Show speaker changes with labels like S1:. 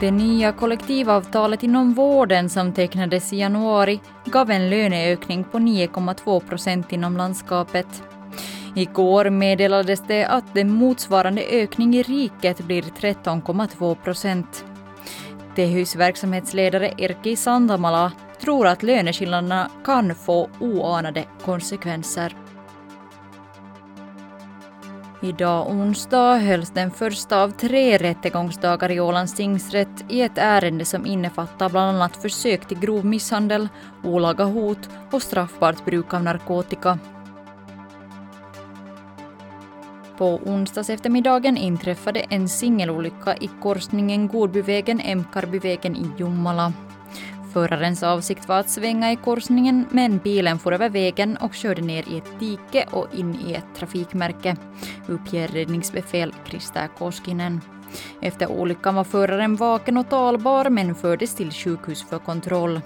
S1: Det nya kollektivavtalet inom vården som tecknades i januari gav en löneökning på 9,2 procent inom landskapet. Igår meddelades det att den motsvarande ökning i riket blir 13,2 procent. Tehys verksamhetsledare Erkki Sandamala tror att löneskillnaderna kan få oanade konsekvenser. Idag onsdag hölls den första av tre rättegångsdagar i Ålands tingsrätt i ett ärende som innefattar bland annat försök till grov misshandel, olaga hot och straffbart bruk av narkotika. På onsdags eftermiddagen inträffade en singelolycka i korsningen Godbyvägen-Emkarbyvägen i Jomala. Förarens avsikt var att svänga i korsningen men bilen for över vägen och körde ner i ett dike och in i ett trafikmärke, uppger räddningsbefäl Krista Koskinen. Efter olyckan var föraren vaken och talbar men fördes till sjukhus för kontroll.